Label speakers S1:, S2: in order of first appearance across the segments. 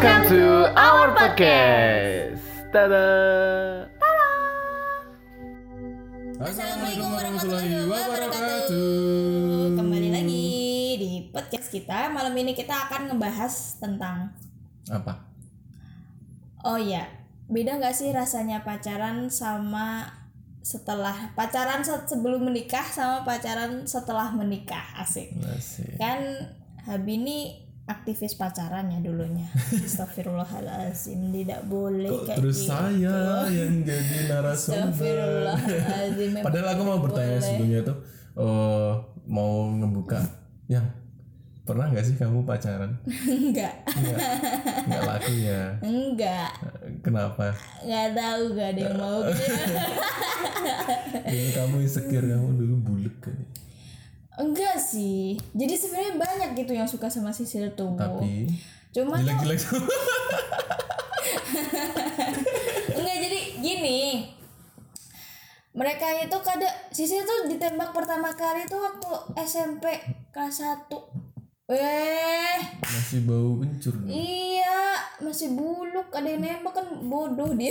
S1: Welcome to our podcast. Tada.
S2: Assalamualaikum warahmatullahi wabarakatuh. Kembali lagi di podcast kita. Malam ini kita akan ngebahas tentang
S3: apa
S2: Oh iya, beda nggak sih rasanya pacaran sama setelah pacaran se- sebelum menikah sama pacaran setelah menikah asik
S3: Asik.
S2: kan Habi ini aktivis pacaran ya dulunya. Astagfirullahaladzim tidak boleh
S3: Kok
S2: kayak
S3: terus
S2: gitu.
S3: saya yang jadi narasumber? Padahal aku mau bertanya
S2: boleh.
S3: sebelumnya tuh eh, mau ngebuka. Yang pernah nggak sih kamu pacaran?
S2: Enggak
S3: nggak. Nggak laku ya?
S2: Enggak
S3: kenapa?
S2: Nggak tahu gak ada yang mau.
S3: Dulu kamu insecure kamu dulu
S2: enggak sih. Jadi sebenarnya banyak gitu yang suka sama Sisil tuh
S3: tapi
S2: cuma tuh
S3: jelek-jelek.
S2: Enggak jadi gini. Mereka itu kadang Sisil tuh ditembak pertama kali tuh waktu SMP kelas 1 Weh,
S3: masih bau kencur.
S2: Iya masih buluk. Ada yang nembak kan bodoh dia.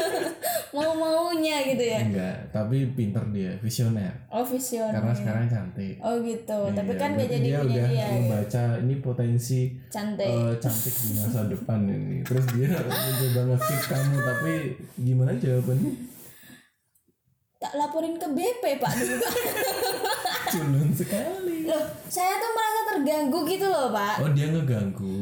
S2: Mau maunya gitu ya.
S3: Enggak tapi pinter dia visioner.
S2: Oh visioner.
S3: Karena sekarang cantik.
S2: Oh gitu. Tapi
S3: Iya,
S2: kan gak jadi
S3: dia udah
S2: dia
S3: membaca ini potensi
S2: cantik.
S3: eh, cantik di masa depan ini. Terus dia mencoba nge-fit kamu tapi gimana jawabannya?
S2: Tak laporin ke BP Pak.
S3: culun sekali
S2: loh saya tuh merasa terganggu gitu loh pak.
S3: Oh dia ngeganggu?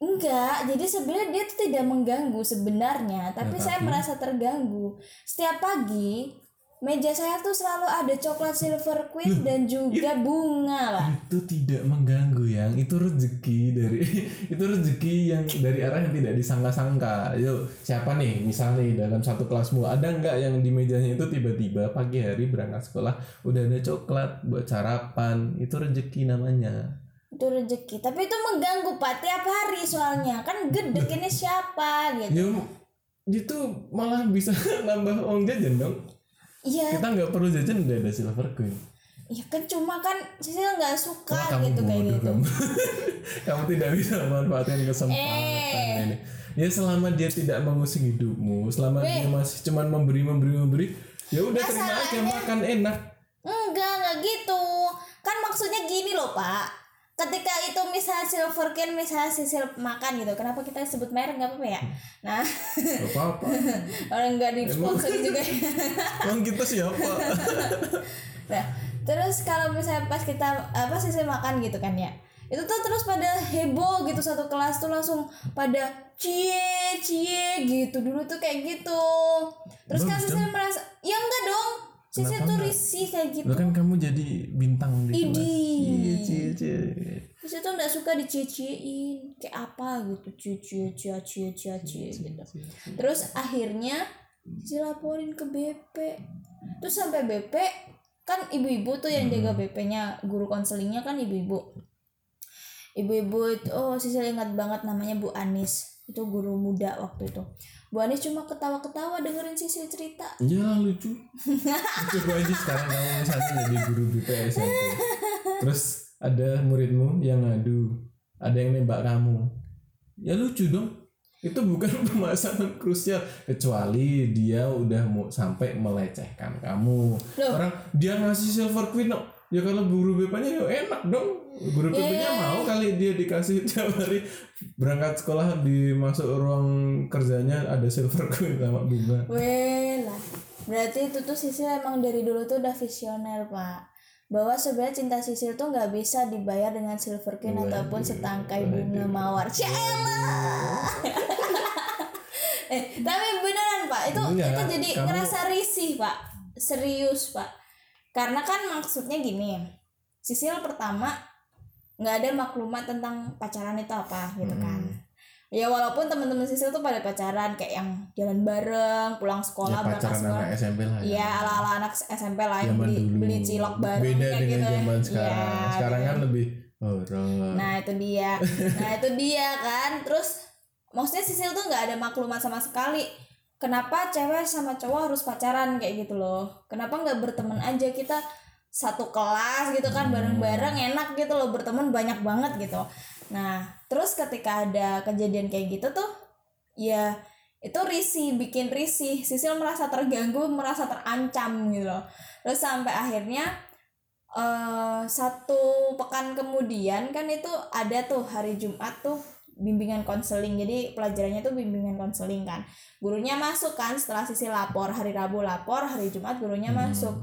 S2: Enggak. Jadi sebenarnya dia tuh tidak mengganggu sebenarnya tapi
S3: Ya,
S2: saya
S3: tapi-
S2: merasa terganggu. Setiap pagi meja saya tuh selalu ada coklat silver queen dan juga bunga pak.
S3: Itu tidak mengganggu yang. Itu rezeki dari itu rezeki yang dari arah yang tidak disangka-sangka. Yuk siapa nih? Misalnya dalam satu kelasmu ada nggak yang di mejanya itu tiba-tiba pagi hari berangkat sekolah udah ada coklat buat sarapan? Itu rezeki namanya.
S2: Itu rezeki. Tapi itu mengganggu pak. Tiap hari soalnya. Kan gede ini siapa gitu.
S3: Ya itu malah bisa nambah uang jajan dong
S2: iya
S3: kita nggak perlu jajan udah ada silver queen
S2: ya kan cuma kan Sisil nggak suka
S3: Wah, kamu
S2: gitu kayak gitu
S3: kamu. kamu tidak bisa memanfaatkan kesempatan
S2: Eh.
S3: ini ya selama dia tidak mengusik hidupmu selama dia masih cuman memberi memberi memberi ya udah terima aja makan enak
S2: Enggak, enggak gitu. Kan maksudnya gini loh, Pak. Ketika itu misalnya silver can misalnya sisil makan gitu. Kenapa kita sebut merek nggak apa-apa ya? Nah,
S3: Gak apa-apa
S2: orang nggak di sponsor juga.
S3: emang kita siapa
S2: nah, terus kalau misalnya pas kita apa sisil makan gitu kan ya. Itu tuh terus pada heboh gitu satu kelas tuh langsung pada cie cie gitu dulu tuh kayak gitu. Terus kan sisil
S3: Kenapa
S2: tuh risih kayak gitu.
S3: lo kan kamu jadi bintang di kelas
S2: Idih.
S3: Iya.
S2: Terus itu nggak suka diciciein kayak apa gitu cici cia cia cia cia gitu. Terus akhirnya dilaporin ke BP. Terus sampai BP kan ibu-ibu tuh yang jaga BP-nya guru konselingnya kan ibu-ibu. Ibu-ibu itu oh Sisil ingat banget namanya Bu Anis. Itu guru muda waktu itu. Bu Anis cuma ketawa-ketawa dengerin Sisil cerita.
S3: Iya lucu Coba aja sekarang kamu misalnya jadi guru BPS SMP Terus ada muridmu yang ngadu Ada yang nembak kamu Ya lucu dong Itu bukan permasalahan krusial Kecuali dia udah mau sampai melecehkan kamu
S2: Loh.
S3: Orang dia ngasih silver queen no. Ya kalau guru BP-nya ya enak dong Guru BP-nya mau kali dia dikasih tiap hari Berangkat sekolah dimasuk ruang kerjanya ada silver queen sama bunga
S2: Weh lah. Berarti itu tuh Sisil emang dari dulu tuh udah visioner, Pak. Bahwa sebenarnya cinta Sisil tuh nggak bisa dibayar dengan silver queen ataupun setangkai bunga mawar. Cialah. eh, tapi beneran, Pak. Itu
S3: Enggak,
S2: itu jadi
S3: kamu-
S2: ngerasa risih, Pak. Serius, Pak. Karena kan maksudnya gini. Sisil pertama nggak ada maklumat tentang pacaran itu apa gitu kan. Ya walaupun teman-teman Sisil tuh pada pacaran kayak yang jalan bareng, pulang
S3: Ya
S2: sekolah, berangkat
S3: pacaran
S2: sekolah.
S3: anak SMP lah ya.
S2: Iya ala-ala anak SMP lah yang beli,
S3: dulu
S2: beli cilok bareng
S3: beda
S2: kayak
S3: dengan
S2: gitu ya.
S3: zaman sekarang
S2: Iya,
S3: sekarang
S2: gitu.
S3: kan lebih horor
S2: Nah itu dia, nah itu dia kan. Terus maksudnya Sisil tuh nggak ada maklumat sama sekali. Kenapa cewek sama cowok harus pacaran kayak gitu loh? Kenapa nggak berteman aja kita satu kelas gitu kan bareng-bareng enak gitu loh berteman banyak banget gitu. Nah, terus ketika ada kejadian kayak gitu tuh, ya itu risih, bikin risih. Sisil merasa terganggu, merasa terancam gitu loh. Terus sampai akhirnya eh satu pekan kemudian kan itu ada tuh hari Jumat tuh bimbingan konseling. Jadi pelajarannya tuh bimbingan konseling kan. Gurunya masuk kan setelah Sisil lapor, hari Rabu lapor, hari Jumat gurunya
S3: Hmm.
S2: masuk.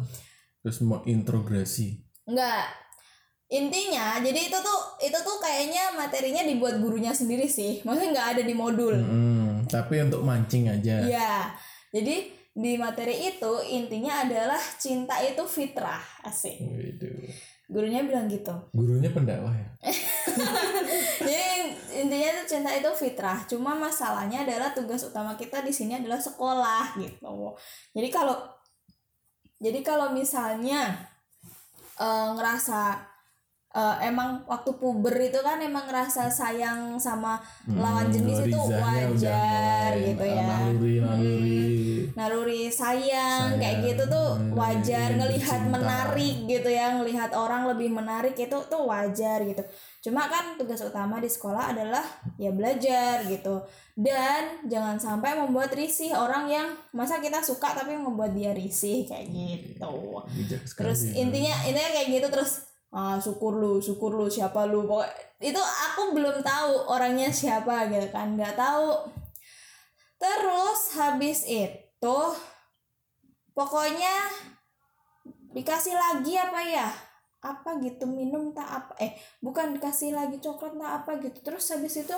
S3: Terus mau introgresi.
S2: Enggak. Intinya, jadi itu tuh itu tuh kayaknya materinya dibuat gurunya sendiri sih. Maksudnya nggak ada di modul.
S3: Hmm, tapi untuk mancing aja.
S2: Iya. Jadi di materi itu intinya adalah cinta itu fitrah, asik.
S3: Waduh.
S2: Gurunya bilang gitu.
S3: Gurunya pendakwah ya.
S2: Jadi intinya itu cinta itu fitrah. Cuma masalahnya adalah tugas utama kita di sini adalah sekolah gitu. Jadi kalau jadi kalau misalnya eh, ngerasa eh, emang waktu puber itu kan emang ngerasa sayang sama lawan jenis itu
S3: Hmm,
S2: wajar gitu ya.
S3: Naluri, naluri.
S2: Naluri sayang, kayak
S3: Sayang,
S2: gitu tuh
S3: naluri
S2: wajar ngelihat
S3: cinta.
S2: menarik gitu ya, ngelihat orang lebih menarik itu tuh wajar gitu. Cuma kan tugas utama di sekolah adalah ya belajar gitu. Dan jangan sampai membuat risih orang yang masa kita suka tapi membuat dia risih kayak gitu. Terus intinya intinya kayak gitu terus ah syukur lu syukur lu siapa lu. Pokok itu aku belum tahu orangnya siapa gitu kan. Nggak tahu. Terus habis itu pokoknya dikasih lagi apa ya? Apa gitu minum tak apa eh bukan dikasih lagi coklat tak apa gitu. Terus habis itu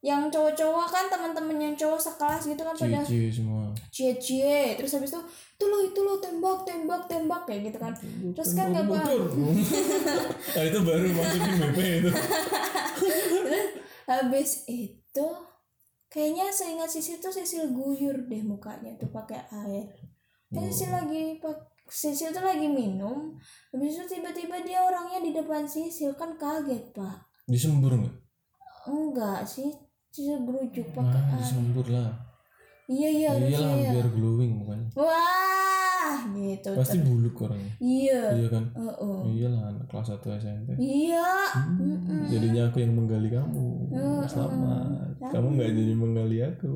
S2: yang cowok-cowok kan teman-teman yang cowok sekelas gitu kan pada
S3: Cici semua.
S2: cie-cie. Terus habis itu itu lo itu lo tembak tembak tembak kayak gitu kan. Terus kan gak paham.
S3: Ah, itu baru masukin BP itu.
S2: terus habis itu kayaknya seingat Sisil tuh Sisil guyur deh mukanya tuh pakai air. Kan Sisil lagi pak Sisil tuh lagi minum habis itu tiba-tiba dia orangnya di depan Sisil kan kaget pak.
S3: Disembur nggak?
S2: enggak sih Sisil gerujuk pakai
S3: Nah,
S2: air
S3: disembur lah.
S2: iya iya
S3: Iyalah
S2: harusnya ya
S3: biar glowing mukanya.
S2: wah gitu
S3: Pasti buluk orangnya.
S2: iya
S3: Iya kan?
S2: Heeh.
S3: Iyalah anak kelas 1 SMP.
S2: iya
S3: Hmm, Jadinya aku yang menggali kamu.
S2: Mm-mm.
S3: Selamat. Kamu nggak jadi menggali aku.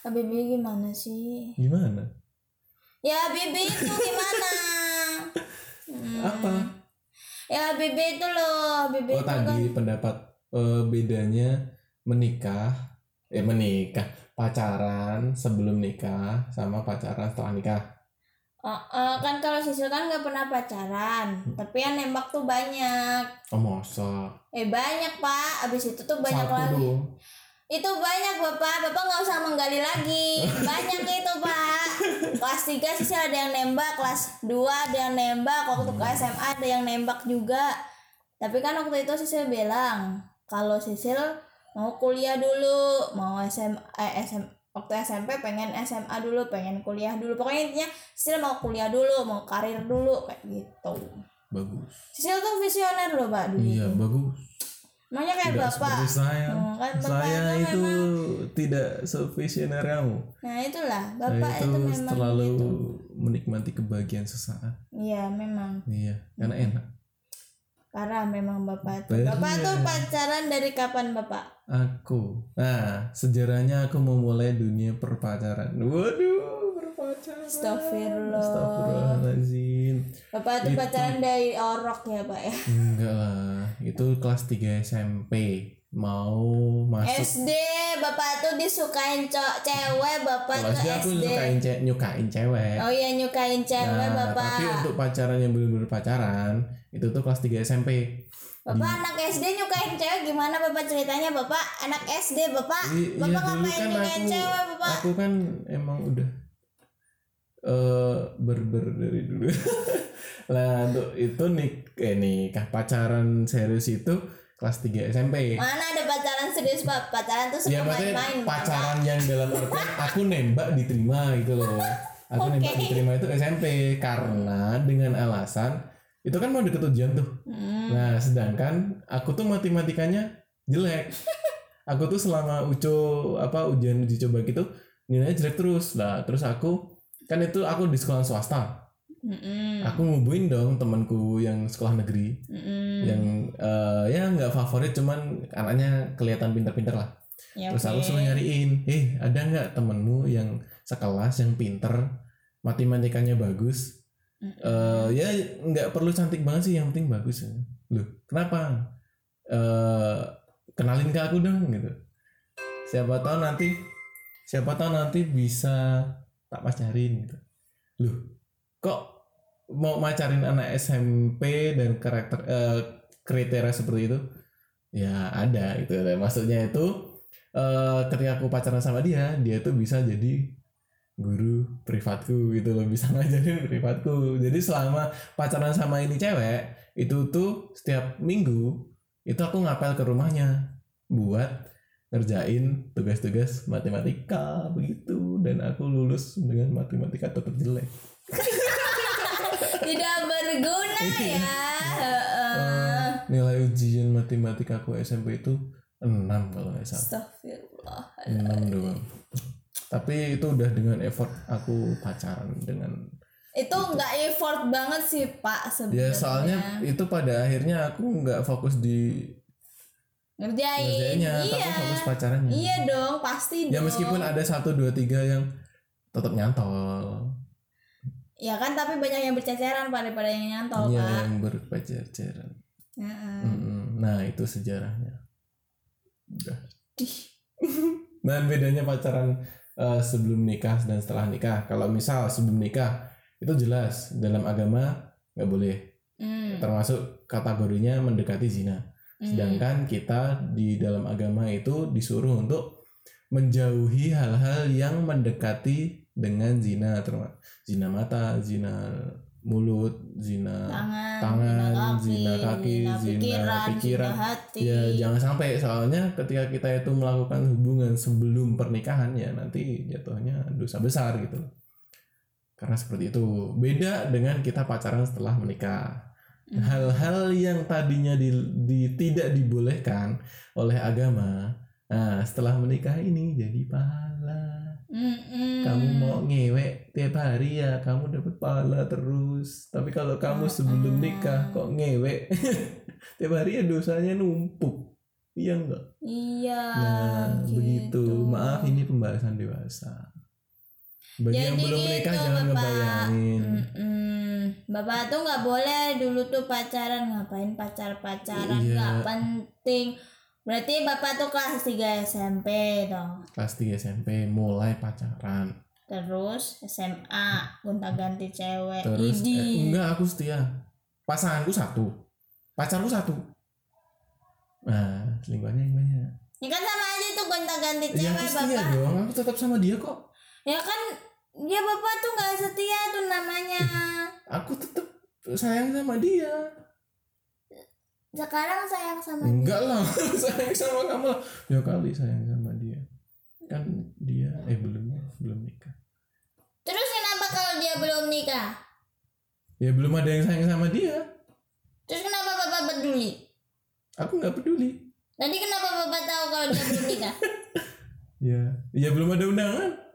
S2: Ah, Bibi gimana sih?
S3: Gimana?
S2: Ya Bibi itu gimana? Hmm.
S3: Apa?
S2: Ya Bibi itu loh, Bibi
S3: Oh
S2: itu kan
S3: tadi pendapat eh, bedanya menikah, eh menikah, pacaran sebelum nikah sama pacaran setelah nikah.
S2: Eh, eh, kan kalau Sisil kan nggak pernah pacaran, tapi yang nembak tuh banyak.
S3: Oh masa?
S2: Eh banyak pak, abis itu tuh banyak
S3: Satu
S2: lagi.
S3: dong.
S2: Itu banyak bapak, bapak nggak usah menggali lagi. Banyak itu pak. Kelas 3 Sisil ada yang nembak, kelas 2 ada yang nembak, waktu ke SMA ada yang nembak juga. Tapi kan waktu itu Sisil bilang kalau Sisil mau kuliah dulu, mau SM, eh, SM waktu SMP pengen SMA dulu, pengen kuliah dulu. Pokoknya intinya Sisil mau kuliah dulu, mau karir dulu kayak gitu.
S3: Bagus.
S2: Sisil tuh visioner loh pak dulu.
S3: Iya bagus.
S2: Namanya kayak
S3: Tidak
S2: bapak.
S3: seperti saya.
S2: Hmm, kan bapak
S3: saya
S2: itu
S3: itu
S2: memang-
S3: tidak sevisioner kamu.
S2: Nah itulah
S3: Saya
S2: bapak
S3: itu
S2: itu, memang
S3: terlalu
S2: gitu.
S3: menikmati kebahagiaan sesaat.
S2: Iya memang
S3: Iya, karena enak.
S2: parah memang bapak itu. Bapak tuh pacaran dari kapan bapak?
S3: Aku. Nah, sejarahnya aku memulai dunia perpacaran. Waduh.
S2: Astagfirullah.
S3: Astagfirullahaladzim.
S2: Bapak tuh
S3: Itu.
S2: pacaran dari orok ya pak ya?
S3: Enggak lah, itu kelas 3 SMP. Mau masuk
S2: SD bapak tuh disukain cowok cewek bapak
S3: Kalau
S2: tuh
S3: SD aku
S2: SD.
S3: nyukain, ce- nyukain cewek.
S2: Oh iya nyukain cewek
S3: nah,
S2: bapak.
S3: tapi untuk pacaran yang benar-benar pacaran itu tuh kelas 3 SMP.
S2: Bapak anak SD nyukain cewek gimana bapak ceritanya bapak anak SD bapak?
S3: I-
S2: bapak
S3: iya
S2: ngapain
S3: kan
S2: nyukain
S3: aku,
S2: cewek bapak?
S3: aku kan emang udah eh berber dari dulu. lah untuk itu nik eh nikah pacaran serius itu kelas 3 SMP.
S2: Mana ada pacaran serius pak? Pacaran tuh
S3: Ya
S2: suka
S3: maksudnya
S2: main-main. Bapak.
S3: pacaran yang dalam artian aku nembak diterima gitu loh. Aku nembak
S2: Oke.
S3: diterima itu SMP karena dengan alasan itu kan mau deket ujian tuh.
S2: Hmm.
S3: Nah sedangkan aku tuh matematikanya jelek. Aku tuh selama uco apa ujian uji coba gitu nilainya jelek terus lah. Terus aku kan itu aku di sekolah swasta.
S2: Mm-mm.
S3: aku ngubuin dong temanku yang sekolah negeri
S2: Mm-mm.
S3: yang eh, ya nggak favorit cuman anaknya kelihatan pinter-pinter lah
S2: Ya,
S3: terus aku
S2: oke.
S3: suruh nyariin eh ada nggak temenmu yang sekelas yang pinter matematikanya bagus
S2: Mm-mm.
S3: Eh ya nggak perlu cantik banget sih yang penting bagus loh kenapa eh kenalin ke aku dong gitu siapa tahu nanti siapa tahu nanti bisa tak pacarin gitu. Loh kok mau macarin anak SMP dan karakter eh, kriteria seperti itu? Ya ada gitu. Maksudnya itu eh ketika aku pacaran sama dia dia tuh bisa jadi guru privatku gitu loh. Bisa ngajarin privatku. Jadi selama pacaran sama ini cewek itu tuh setiap minggu itu aku ngapel ke rumahnya buat ngerjain tugas-tugas matematika begitu. Dan aku lulus dengan matematika tetap jelek.
S2: Tidak berguna
S3: Iya.
S2: ya.
S3: Eh, nilai ujian matematika aku SMP itu 6 kalau nggak salah.
S2: Astagfirullah
S3: 6 doang. Tapi itu udah dengan effort aku pacaran dengan
S2: itu nggak effort banget sih pak sebenarnya.
S3: ya soalnya itu pada akhirnya aku nggak fokus di
S2: ngerjain.
S3: Ngerjainnya tapi
S2: iya.
S3: fokus pacarannya.
S2: Iya dong pasti
S3: ya
S2: dong.
S3: meskipun ada satu dua tiga yang tetap nyantol.
S2: Ya kan tapi banyak yang berceceran daripada yang nyantol
S3: ya
S2: pak.
S3: yang. Mm-mm. nah itu sejarahnya. Udah. Dan bedanya pacaran eh, sebelum nikah dan setelah nikah. Kalau misal sebelum nikah itu jelas dalam agama nggak boleh.
S2: Hmm,
S3: termasuk kategorinya mendekati zina. Sedangkan kita di dalam agama itu disuruh untuk menjauhi hal-hal yang mendekati dengan zina termasuk zina mata zina mulut zina
S2: tangan,
S3: tangan,
S2: zina
S3: zina
S2: kaki,
S3: kaki,
S2: zina
S3: zina
S2: pikiran,
S3: pikiran.
S2: zina hati.
S3: ya jangan sampai soalnya ketika kita itu melakukan hubungan sebelum pernikahan ya nanti jatuhnya dosa besar gitu karena seperti itu beda dengan kita pacaran setelah menikah
S2: Hmm.
S3: Hal-hal yang tadinya di, di- tidak dibolehkan oleh agama nah setelah menikah ini jadi pahala.
S2: Mm-mm.
S3: kamu mau ngewek tiap hari ya kamu dapat pahala terus. Tapi kalau kamu sebelum nikah kok ngewek tiap hari ya dosanya numpuk. Iya enggak
S2: iya
S3: nah
S2: gitu.
S3: begitu maaf ini pembahasan dewasa. Bagi yang
S2: Jadi
S3: belum menikah
S2: gitu,
S3: jangan
S2: Bapak.
S3: ngebayangin.
S2: Mm-mm. Bapak tuh nggak boleh dulu tuh pacaran. Ngapain pacar pacaran
S3: Iya.
S2: nggak penting. Berarti bapak tuh kelas 3 SMP dong
S3: kelas 3 SMP mulai pacaran.
S2: Terus SMA gonta ganti cewek
S3: terus
S2: Idi.
S3: eh, enggak aku setia. Pasanganku satu. Pacarku satu. Nah selingkuhannya yang banyak.
S2: Ya kan sama aja tuh gonta ganti
S3: ya
S2: cewek
S3: aku setia
S2: bapak.
S3: dong. Aku tetap sama dia kok.
S2: Ya kan ya bapak tuh nggak setia tuh namanya.
S3: Aku tetap sayang sama dia.
S2: Sekarang sayang sama dia.
S3: Enggak lah sayang sama kamu. Lah ya kali sayang sama dia. Kan dia eh belum belum nikah.
S2: Terus kenapa kalau dia belum nikah?
S3: Ya belum ada yang sayang sama dia.
S2: Terus kenapa bapak peduli?
S3: Aku nggak peduli.
S2: Tadi kenapa bapak tahu kalau dia belum nikah?
S3: Ya ya belum ada undangan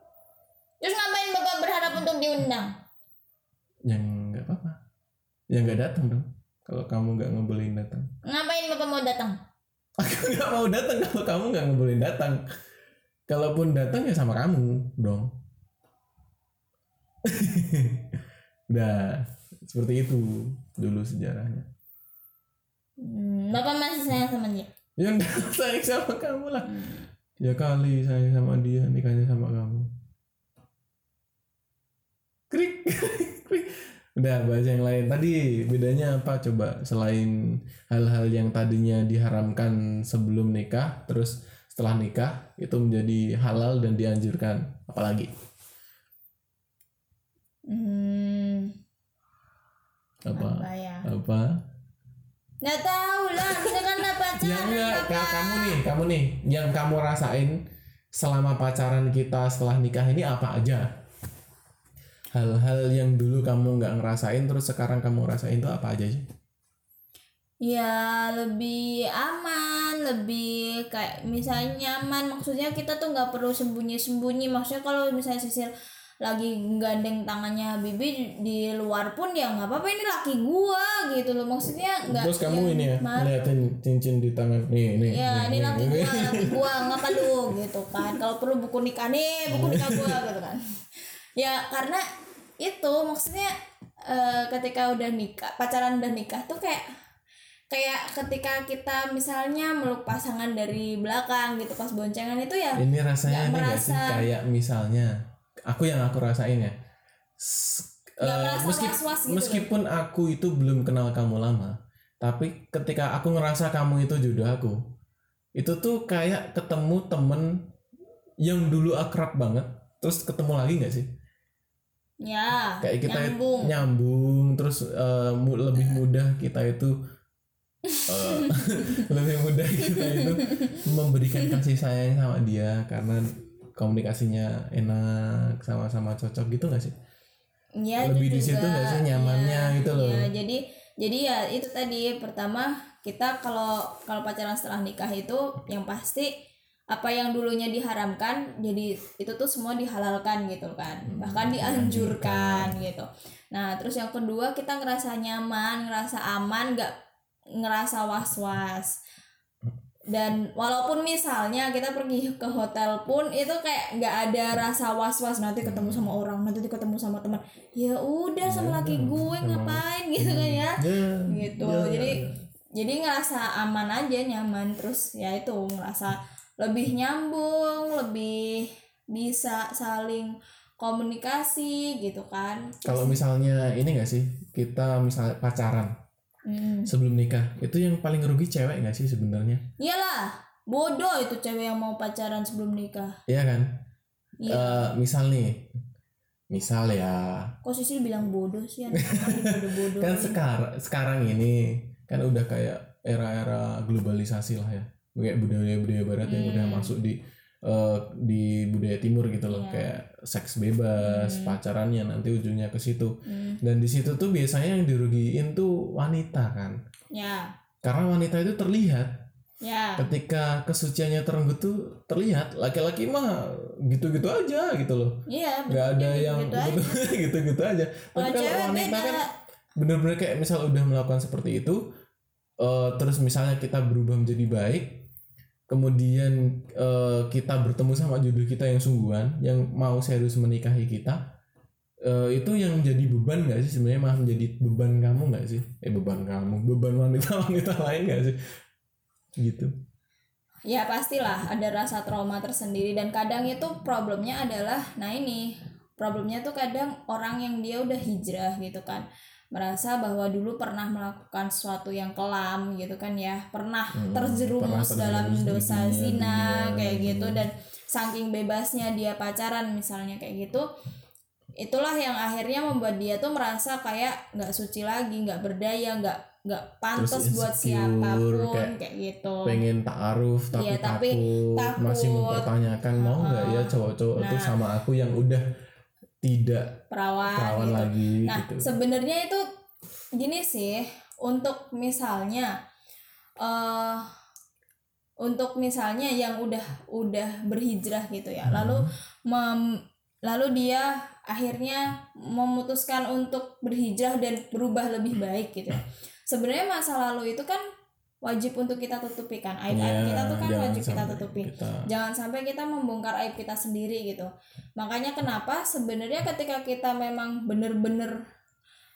S2: terus ngapain bapak berharap untuk diundang?
S3: Yang nggak apa-apa. Ya nggak datang dong. Kalau kamu nggak ngebolehin datang.
S2: Ngapain bapak mau datang?
S3: Aku nggak mau datang. Kalau kamu nggak ngebolehin datang. Kalaupun datang ya sama kamu dong. Udah seperti itu dulu sejarahnya.
S2: Hmm, bapak masih sayang sama dia?
S3: Ya enggak sayang sama kamu lah. Ya kali sayang sama dia nikahnya sama kamu krik krik. Udah bahas yang lain. Tadi bedanya apa? Coba selain hal-hal yang tadinya diharamkan sebelum nikah terus setelah nikah itu menjadi halal dan dianjurkan. Apalagi?
S2: Hmm,
S3: apa?
S2: Apa ya?
S3: Apa?
S2: Nggak tahu lah kita kan pacaran
S3: yang enggak. kamu nih kamu nih yang kamu rasain selama pacaran kita setelah nikah ini apa aja hal-hal yang dulu kamu nggak ngerasain terus sekarang kamu rasain itu apa aja sih?
S2: Ya lebih aman lebih kayak misalnya nyaman. Maksudnya kita tuh nggak perlu sembunyi sembunyi maksudnya kalau misalnya sisil lagi gandeng tangannya Bibi di, luar pun ya nggak apa-apa ini laki gua gitu loh. Maksudnya nggak
S3: Terus kamu ini ya ngeliatin cincin di tangan. Nih nih.
S2: ya
S3: nih,
S2: ini laki
S3: nih.
S2: gua laki gua ngapa lu gitu kan. Kalau perlu buku nikah nih buku nikah gua gitu kan. Ya karena itu maksudnya eh, ketika udah nikah pacaran udah nikah tuh kayak kayak ketika kita misalnya meluk pasangan dari belakang gitu pas boncengan itu ya
S3: Ini rasanya ini nggak sih
S2: merasa-
S3: kayak misalnya aku yang aku rasain ya.
S2: Merasa was-was gitu
S3: meskipun aku itu belum kenal kamu lama, tapi ketika aku ngerasa kamu itu jodoh aku, itu tuh kayak ketemu temen yang dulu akrab banget, terus ketemu lagi nggak sih?
S2: Ya
S3: Kayak kita
S2: nyambung
S3: nyambung, terus mu- lebih mudah kita itu eh, lebih mudah kita itu memberikan kasih sayang sama dia karena komunikasinya enak sama-sama cocok gitu nggak sih?
S2: ya
S3: lebih
S2: itu
S3: di situ nggak sih nyamannya
S2: Ya,
S3: gitu loh.
S2: ya, jadi jadi ya itu tadi pertama kita kalau kalau pacaran setelah nikah itu yang pasti apa yang dulunya diharamkan jadi itu tuh semua dihalalkan gitu kan.
S3: Hmm,
S2: bahkan dianjurkan. gitu. Nah terus yang kedua kita ngerasa nyaman ngerasa aman nggak ngerasa was was dan walaupun misalnya kita pergi ke hotel pun itu kayak nggak ada rasa was was nanti ketemu sama orang nanti ketemu sama teman. Ya udah sama laki gue ngapain gitu kan ya?
S3: Ya,
S2: gitu.
S3: ya,
S2: jadi
S3: ya.
S2: jadi ngerasa aman aja nyaman. Terus ya itu ngerasa lebih nyambung lebih bisa saling komunikasi gitu kan
S3: kalau misalnya ini nggak sih kita misalnya pacaran
S2: Hmm.
S3: sebelum nikah itu yang paling rugi cewek nggak sih sebenarnya?
S2: iyalah bodoh itu cewek yang mau pacaran sebelum nikah
S3: Iya kan?
S2: iya
S3: Eh, misal nih, misal ya
S2: kok Sisil bilang bodoh sih anak bodoh-bodoh
S3: kan sekarang sekarang ini kan udah kayak era-era globalisasi lah ya kayak budaya-budaya barat yang
S2: Hmm.
S3: udah masuk di eh, di budaya timur gitu loh.
S2: Iya.
S3: kayak seks bebas
S2: Hmm.
S3: pacarannya nanti ujungnya ke situ.
S2: Hmm,
S3: dan di situ tuh biasanya yang dirugiin tuh wanita kan.
S2: Ya.
S3: Karena wanita itu terlihat.
S2: Ya.
S3: Ketika kesuciannya terenggut tuh terlihat laki-laki mah gitu-gitu aja gitu loh.
S2: Iya
S3: nggak ada yang
S2: gitu aja.
S3: gitu-gitu aja. Tapi kalau wanita
S2: beda.
S3: kan bener-bener kayak misal udah melakukan seperti itu eh, terus misalnya kita berubah menjadi baik kemudian eh, kita bertemu sama jodoh kita yang sungguhan yang mau serius menikahi kita eh, itu yang jadi beban nggak sih? Sebenarnya malah menjadi beban kamu nggak sih? Eh beban kamu beban wanita wanita lain nggak sih? Gitu.
S2: Ya pastilah ada rasa trauma tersendiri dan kadang itu problemnya adalah nah ini problemnya tuh kadang orang yang dia udah hijrah gitu kan merasa bahwa dulu pernah melakukan sesuatu yang kelam gitu kan ya pernah
S3: Hmm,
S2: terjerumus
S3: pernah
S2: dalam dosa
S3: dunia-
S2: zina
S3: dunia,
S2: kayak gitu
S3: hmm.
S2: dan saking bebasnya dia pacaran misalnya kayak gitu itulah yang akhirnya membuat dia tuh merasa kayak nggak suci lagi nggak berdaya nggak nggak pantas buat
S3: siapa
S2: pun
S3: kayak
S2: kayak gitu
S3: pengen taaruf tapi,
S2: Iya, tapi
S3: takut, masih
S2: takut.
S3: mempertanyakan mau nggak ya cowok-cowok itu
S2: Nah.
S3: sama aku yang udah tidak
S2: perawan,
S3: perawan
S2: gitu.
S3: lagi
S2: Nah,
S3: gitu
S2: sebenarnya itu gini sih, untuk misalnya eh untuk misalnya yang udah udah berhijrah gitu ya. Lalu mem- lalu dia akhirnya memutuskan untuk berhijrah dan berubah lebih baik gitu ya. Sebenarnya masa lalu itu kan wajib untuk kita tutupi kan. Aib-aib
S3: Ya,
S2: kita tuh kan wajib kita tutupi.
S3: kita-
S2: jangan sampai kita membongkar aib kita sendiri gitu. Makanya kenapa sebenarnya ketika kita memang bener-bener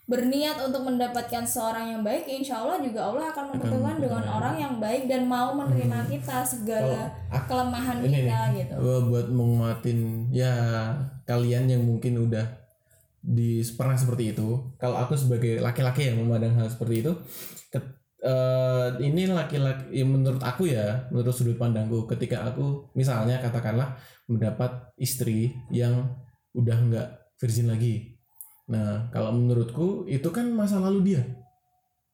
S2: berniat untuk mendapatkan seorang yang baik insya Allah juga Allah akan mempertemukan dengan orang yang baik dan mau menerima kita segala
S3: Kalau aku-
S2: kelemahan
S3: ini
S2: kita
S3: nih,
S2: gitu.
S3: buat menguatin ya kalian yang mungkin udah di pernah seperti itu. Kalau aku sebagai laki-laki yang memandang hal seperti itu eh, ini laki-laki ya menurut aku ya menurut sudut pandangku ketika aku misalnya katakanlah mendapat istri yang udah nggak virgin lagi nah kalau menurutku itu kan masa lalu dia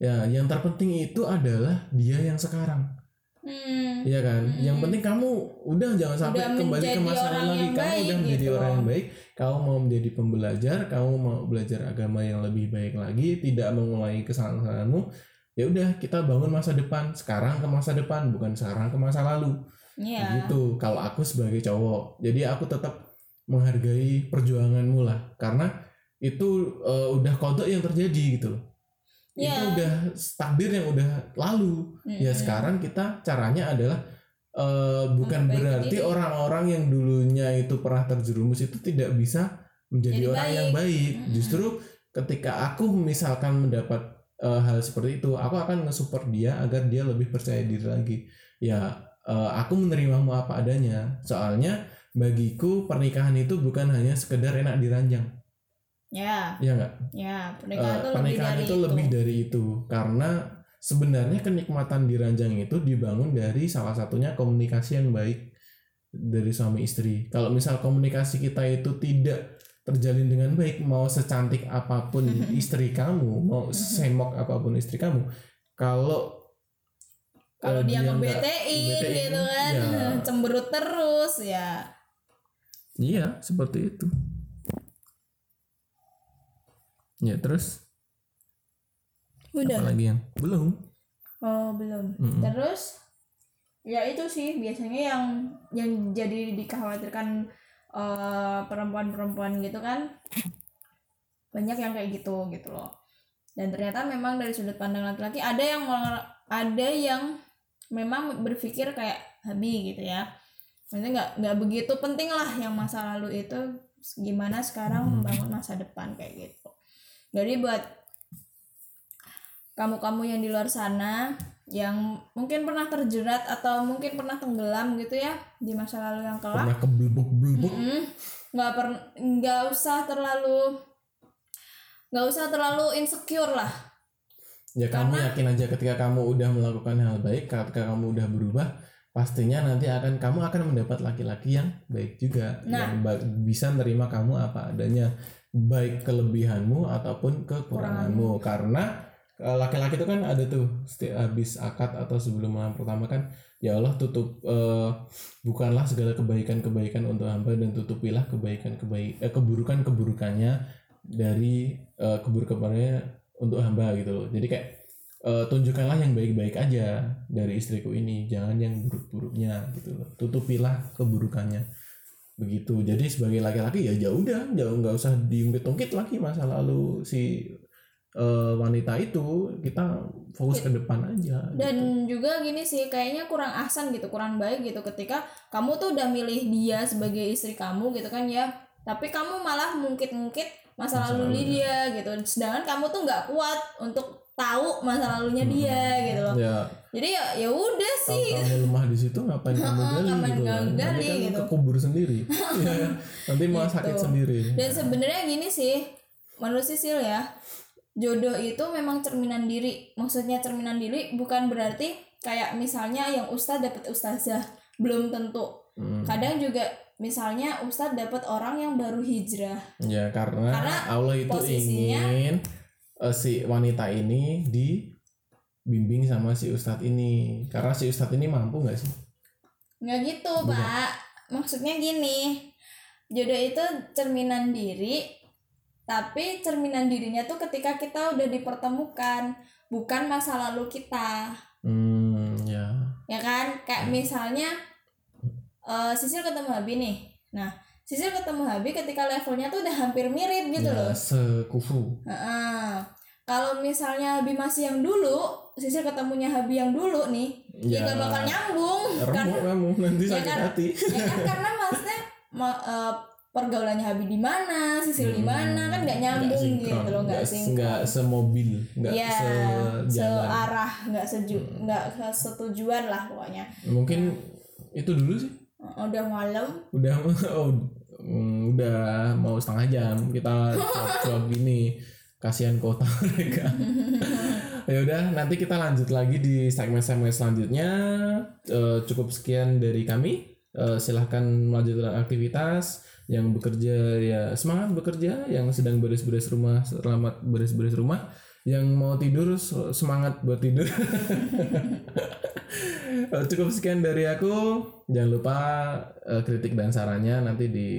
S3: ya yang terpenting itu adalah dia yang sekarang
S2: hmm,
S3: Iya kan?
S2: Hmm.
S3: Yang penting kamu udah jangan sampai
S2: Udah
S3: kembali ke masa lalu lagi. Kamu
S2: baik
S3: udah menjadi
S2: gitu.
S3: orang yang baik. Kamu mau menjadi pembelajar, kamu mau belajar agama yang lebih baik lagi, tidak mengulangi kesalahan-kesalahanmu. Ya udah, kita bangun masa depan sekarang ke masa depan, bukan sekarang ke masa lalu.
S2: ya
S3: Gitu. Kalau aku sebagai cowok, jadi aku tetap menghargai perjuanganmu lah karena itu eh, udah kodok yang terjadi gitu loh itu
S2: Ya.
S3: udah takdir yang udah lalu ya
S2: Mm-mm.
S3: sekarang kita caranya adalah eh, bukan
S2: Memperbaiki
S3: berarti
S2: diri.
S3: orang-orang yang dulunya itu pernah terjerumus itu tidak bisa menjadi
S2: Jadi
S3: orang
S2: baik.
S3: yang baik
S2: Mm-mm.
S3: justru ketika aku misalkan mendapat eh, hal seperti itu aku akan nge-support dia agar dia lebih percaya diri lagi. Ya eh, aku menerimamu apa adanya. Soalnya bagiku pernikahan itu bukan hanya sekedar enak diranjang.
S2: Ya.
S3: Ya enggak
S2: ya pernikahan itu lebih
S3: pernikahan
S2: dari
S3: itu lebih dari itu. Karena sebenarnya kenikmatan di ranjang itu dibangun dari salah satunya komunikasi yang baik dari suami istri. Kalau misal komunikasi kita itu tidak terjalin dengan baik, mau secantik apa pun istri kamu, mau semok apa pun istri kamu, kalau
S2: kalau
S3: eh,
S2: dia
S3: nggak
S2: ngebetein gitu kan
S3: ya.
S2: cemberut terus ya
S3: iya seperti itu. Ya terus
S2: udah
S3: apalagi yang belum?
S2: oh belum
S3: Mm-mm.
S2: terus ya itu sih biasanya yang yang jadi dikhawatirkan eh, perempuan-perempuan gitu kan. Banyak yang kayak gitu gitu loh. Dan ternyata memang dari sudut pandang laki-laki ada yang ada yang memang berpikir kayak Habi gitu ya. Maksudnya nggak nggak begitu penting lah yang masa lalu itu gimana sekarang membangun masa depan kayak gitu. Jadi buat kamu-kamu yang di luar sana yang mungkin pernah terjerat atau mungkin pernah tenggelam gitu ya di masa lalu yang kelak
S3: Pernah kebelbuk-belbuk?
S2: Mm-mm. nggak per nggak usah terlalu nggak usah terlalu insecure lah
S3: Ya kamu
S2: Karena-
S3: yakin aja ketika kamu udah melakukan hal baik, ketika kamu udah berubah, pastinya nanti akan kamu akan mendapat laki-laki yang baik juga,
S2: Nah.
S3: yang bisa nerima kamu apa adanya, baik kelebihanmu ataupun kekuranganmu. Karena eh, laki-laki itu kan ada tuh setiap habis akad atau sebelum malam pertama kan, ya Allah tutup eh, bukanlah segala kebaikan-kebaikan untuk hamba dan tutupilah kebaikan kebaik eh, keburukan-keburukannya dari eh, keburukan-keburukannya untuk hamba gitu loh. Jadi kayak eh, tunjukkanlah yang baik-baik aja dari istriku ini, jangan yang buruk-buruknya gitu loh. Tutupilah keburukannya. Begitu. Jadi sebagai laki-laki ya ya udah, jauh nggak usah diungkit-ungkit lagi masa lalu si eh, wanita itu, kita fokus ke depan aja. gitu.
S2: dan juga gini sih kayaknya kurang ahsan gitu kurang baik gitu ketika kamu tuh udah milih dia sebagai istri kamu gitu kan ya tapi kamu malah mungkit-mungkit masa,
S3: Masa
S2: lalu dia gitu sedangkan kamu tuh nggak kuat untuk tahu masa lalunya dia gitu loh
S3: Ya,
S2: jadi ya ya udah
S3: kalau
S2: sih
S3: kamu lemah di situ ngapain kamu gali
S2: ngapain
S3: gitu kan. Nanti
S2: gali
S3: kan
S2: gitu.
S3: kekubur sendiri. Iya, nanti malah
S2: Gitu.
S3: sakit sendiri.
S2: dan sebenarnya gini sih menurut Sisil ya jodoh itu memang cerminan diri maksudnya cerminan diri bukan berarti kayak misalnya yang ustadz dapat ustazah belum tentu
S3: Hmm.
S2: kadang juga misalnya ustadz dapat orang yang baru hijrah
S3: Ya karena,
S2: Karena
S3: Allah itu ingin eh, si wanita ini dibimbing sama si ustadz ini. Karena si ustadz ini mampu nggak sih?
S2: nggak gitu
S3: Bukan.
S2: pak maksudnya gini jodoh itu cerminan diri tapi cerminan dirinya tuh ketika kita udah dipertemukan bukan masa lalu kita
S3: Hmm, ya.
S2: ya kan kayak misalnya eh Sisil ketemu Habi nih nah Sisil ketemu Habi ketika levelnya tuh udah hampir mirip gitu
S3: ya,
S2: loh
S3: Sekufu.
S2: Heeh. kalau misalnya Habi masih yang dulu Sisil ketemunya Habi yang dulu nih ya,
S3: Ya.
S2: gak bakal nyambung karena
S3: Remuk kamu nanti
S2: Ya
S3: sakit
S2: kan?
S3: hati.
S2: ya kan karena maksudnya ma- eh, pergaulannya Habi di mana Sisil di mana kan nggak nyambung
S3: Hmm, Nggak
S2: gitu loh nggak sinkron.
S3: nggak semobil, nggak
S2: ya
S3: sejalan. Hmm.
S2: searah nggak seju nggak setujuan lah pokoknya.
S3: Mungkin itu dulu sih.
S2: udah malam.
S3: Udah oh, mm, udah mau setengah jam kita vlog gini. Kasihan kota mereka. Ya udah nanti kita lanjut lagi di segmen-segmen selanjutnya. Eh, cukup sekian dari kami. Eh, silahkan melanjutkan aktivitas yang bekerja ya semangat bekerja yang sedang beres-beres rumah selamat beres-beres rumah yang mau tidur se- semangat buat tidur Eh, cukup sekian dari aku jangan lupa eh, kritik dan sarannya nanti di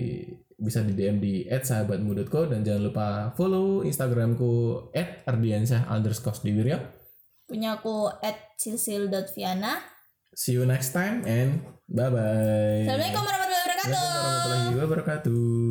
S3: bisa di DM di @sahabatmu.co dan jangan lupa follow Instagramku @ardiansyah underscore diwirya.
S2: punya aku silsil.viana
S3: See you next time and bye bye.
S2: Assalamualaikum warahmatullahi wabarakatuh wabarakatuh.
S3: warahmatullahi wabarakatuh